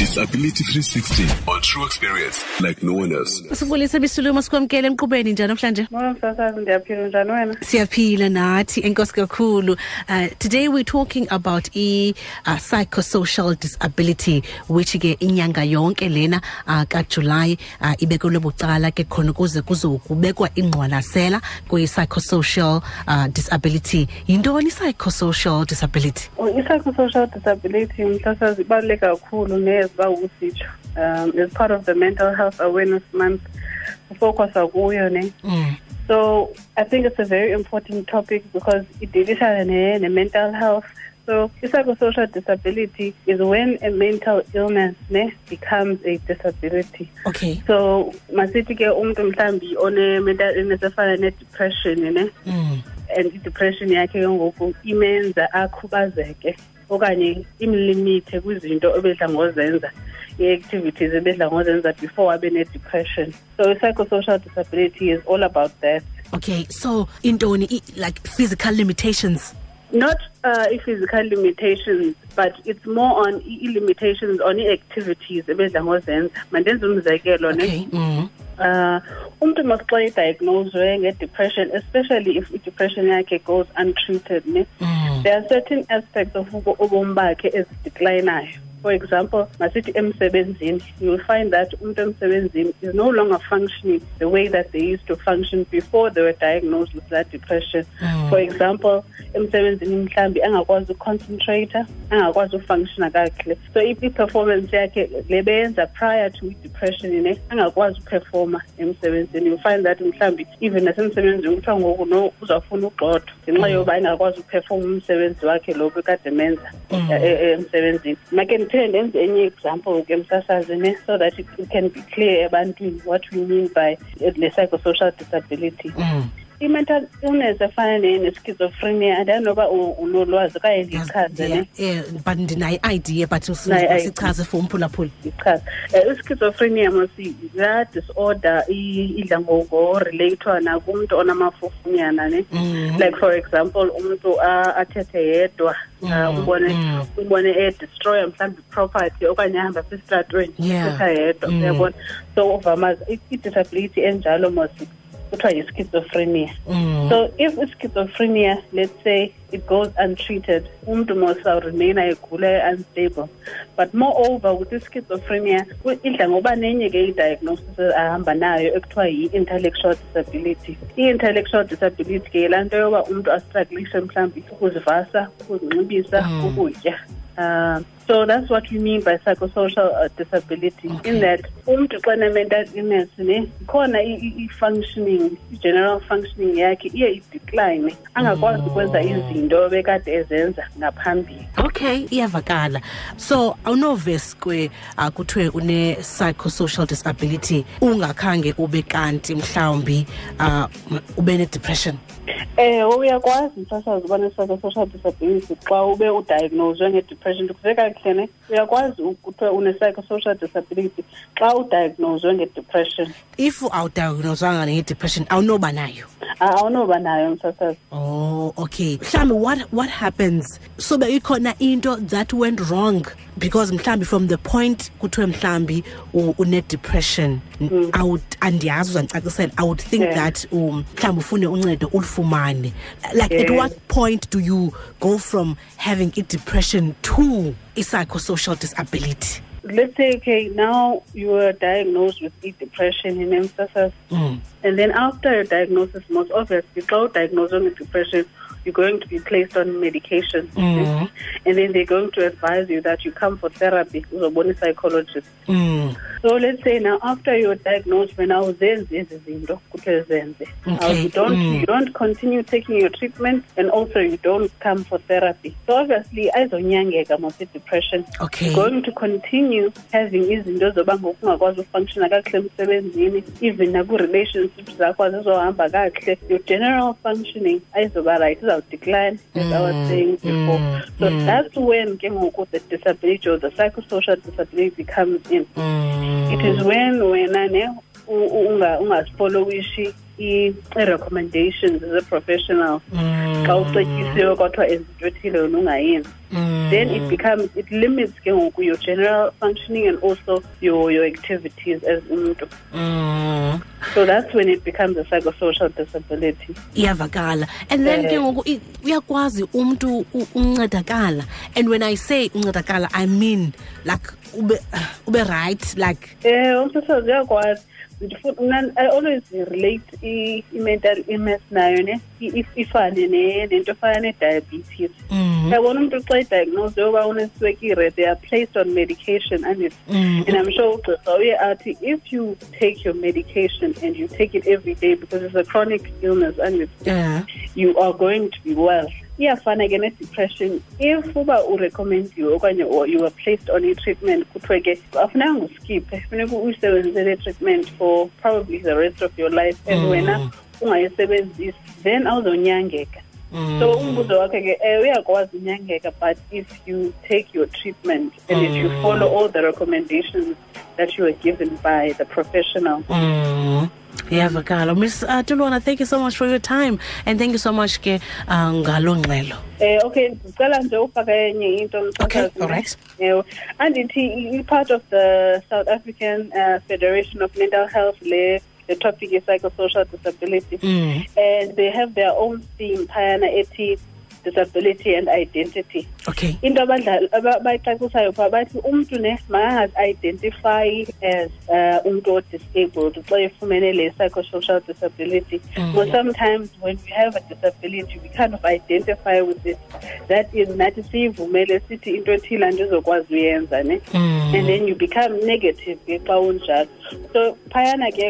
Disability 360 on true experience like no one else. sibulise bisiluma sikwamkele emqubeni njani namhlanje? Mama msasazi ndiyaphila njani wena? siyaphila nathi enkosi kakhulu. Uh, today we're talking about i uh, psychosocial disability which ke inyanga yonke lena uh, kajuly uh, ibekelwe bucala ke khona ukuze kuzokubekwa ingqwalasela kwi-psychosocial uh, disability. Yintoni i-psychosocial disability? Oh, I-psychosocial disability msasazi ibaluleke kakhulu neziba ukusitsho. Um, as part of the mental health awareness month, kuyo ne. mm. So I think it's a very important topic because it deals ne, ne mental health. So psychosocial disability is when a mental illness ne becomes a disability. okay So masithi ke umuntu mhlambi one mental illness efana ne depression ne. mm. and i-depression yakhe ngoku imenza akhubazeke okanye imlimithe kwizinto ebedla ngozenza i-activities ebedla ngozenza before abe ne-depression. So i-psychosocial disability is all about that. Okay so intoni like physical limitations? Not uh, i-physical limitations but it's more on i-limitations on i-activities ebedla ngozenza. Mandenze umzekelo ne okay mm. uh umuntu masixa idiagnoswe nge-depression especially if i-depression yakhe goes untreated ne Mm. there are certain aspects of ubo- ubomi bakhe ezideclinayo for example masithi emsebenzini you will find that umuntu emsebenzini is no longer functioning the way that they used to function before they were diagnosed with that depression Mm. for example emsebenzini mhlambi angakwazi uconcentrata angakwazi ufunctiona kakuhle so i-performance yakhe le beyenza prior to i-depression ne angakwazi uperforma emsebenzini you find that mhlambi even nasemsebenzini kuthiwa ngoku no uzawufuna ugxothwa ngenxa yoba engakwazi uperforma umsebenzi wakhe lo bekade menza Mm. emsebenzini make ndiphinde ndenze enye example ke msasazi ne so that it, it can be clear ebantwini what we mean by le psychosocial disability Mm. I-mental illness efana ne- ne-schizophrenia andanoba u- unolwazi okanye yeah, but ndinayo i-idea but sichaze for umphulaphula ndichaze um i-schizophrenia mosi laa disorder i- idla ngorelathwa nakumntu onamafufunyana ne? Mm. like for example umntu a- athethe yedwa Mm, uh, umbone mm. umbone edestroya mhlawumbi iproperty okanye ahamba apha esitratweni ethetha yedwa Mm. uyabona? So uvamaza i- i-disability enjalo mosi kuthiwa yi-schizophrenia Mm. So if it's schizophrenia, let's say it goes untreated, umuntu must remain egula unstable. But moreover with this schizophrenia, ku- idla ngoba nenye ke i-diagnosis ahamba nayo ekuthiwa yi-intellectual disability. I-intellectual disability ke laa nto yoba umntu astruglishe mhlawumbi ukuzivasa, ukuzinxibisa, Mm. ukutya. Uh, so that's what we mean by psychosocial uh, disability. Okay. in that umntu xa ne-mental illness ne khona i-functioning i-general functioning yakhe iye idecline angakwazi ukwenza izinto bekade ezenza ngaphambili. Okay iyavakala. So awunovesi kwe uh, kuthiwe une-psychosocial disability ungakhange ube kanti mhlawumbi uh, ube ne-depression ewe uyakwazi msasazi uba ne-psychosocial disability xa ube udiagnoswe nge-depression ndikuve kakuhle ne? Uyakwazi disability xa if awunoba nayo Ah, ah, awunoba nayo msasazi Oh, okay. Mhlambi what what happens? So be ikhona into that went wrong because mhlambi from the point kuthiwe mhlambi u- une depression I would mm. andiyazi uzandicacisela I would think Yeah. that um mhlambi ufune uncedo ulifumane like at what point do you go from having a depression to a psychosocial disability? Let's say okay now you are diagnosed with depression in msasas Mm. and then after your diagnosis most obviously xa udiagnosed with depression you're going to be placed on medication Mm. and then they're going to advise you that you come for therapy uzobona psychologist Mm. so let's say now after you're diagnosed when awuzenzi ezi zinto kuthiwe zenze you don't mm. you don't continue taking your treatment and also you don't come for therapy so obviously ayizonyangeka mos depression Okay. going to continue having izinto zoba ngoku ufunctiona kakuhle emsebenzini even nakwi-relationships zakho azizohamba kakuhle your general functioning ayizoba right izawudecline as i was saying before mm, so mm. that's when ke ngoku the disability or the psychosocial disability comes in Mm. it is when wena ne u- u- unga- i-recommendations as a professional xa ucetyisiwe kwathiwa ezinto ethile ungayenzi then it becomes it limits ke ngoku your general functioning and also your your activities as umntu. Mm. so that's when it becomes a psychosocial disability. Iyavakala. And then ke ngoku i- uyakwazi umntu u- uncedakala and when i say uncedakala i mean like ube ube right like Eh, uyakwazi Ndifuna- mna i always relate i- i-mental illness nayo ne ifane ne- nento efana ne-diabetes. Mm, yabona umuntu xa idiagnose yoba uneswekire they are placed on medication and it's mm, and i'm sure ugqirha uye athi if you take your medication and you take it every day because it's a chronic illness and it's yeah. you are going to be well iyafana ke ne-depression if uba urecomendiwe okanye or you are placed on i-treatment kuthiwe ke afuneka nguskiphe funeka uyisebenzise le treatment for probably the rest of your life and Mm. wena ungayisebenzisi then awuzonyangeka Mm. so umbuzo wakhe ke eh uyakwazi unyangeka but if you take your treatment and if you Mm. follow all the recommendations that you were given by the professional Mm. Iyavakala miss uh, Tuluma thank you so much for your time and thank you so much ke uh, ngalo ngxelo Eh okay ndicela nje ufaka enye into Okay, msasazi. alright. Ewe. andithi i- i-part of the South African uh, Federation of Mental Health le the topic is psychosocial disability Mm. and they have their own theme phayana ethi disability and identity. Okay. Into abadlali aba- bayicacisayo phaa bathi umntu ne makangazi-identify as uh, umntu o-disabled xa efumene le psychosocial disability. Mm. but sometimes when we have a disability we kind of identify with it. That is nathi siyivumele sithi into ethile andizokwazi uyenza ne? Mm. and then you become negative ke xa unjalo. So phayana ke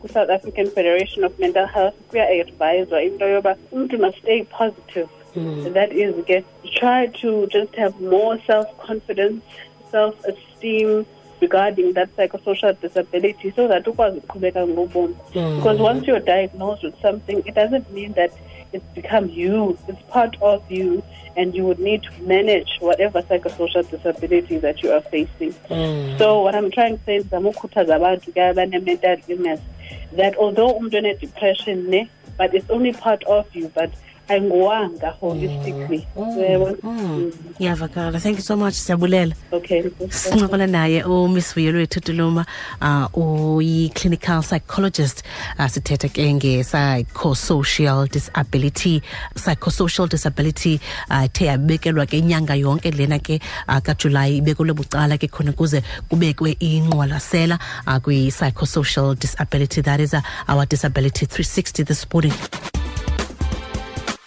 ku-south african federation of mental health kuya-adviswa into yoba umntu must stay positive Mm. that is get try to just have more self-confidence self-esteem regarding that psychosocial disability so that ukwazi uqhubeka ngobomi Mm. because once you're diagnosed with something it doesn't mean that it's become you it's part of you and you would need to manage whatever psychosocial disability that you are facing Mm. so what i'm trying to say ndizama ukhuthaza abantu ke abane-mental illness that although umntu one-depression ne but it's only part of you but ayinguwanga holistically. Yebo Mm. iyavakala thank you so much siyabulela okay. Sincokola naye umiss vuyelwethu tuluma uh, uyi-clinical psychologist uh, sithetha ke nge-psychosocial disability psychosocial disability uh, ithe yabekelwa ke inyanga yonke lena ke uh, kajulayi ibekelwe bucala ke khona ukuze kubekwe inqwalasela uh, kwi-psychosocial disability. That is uh, our disability 360 this morning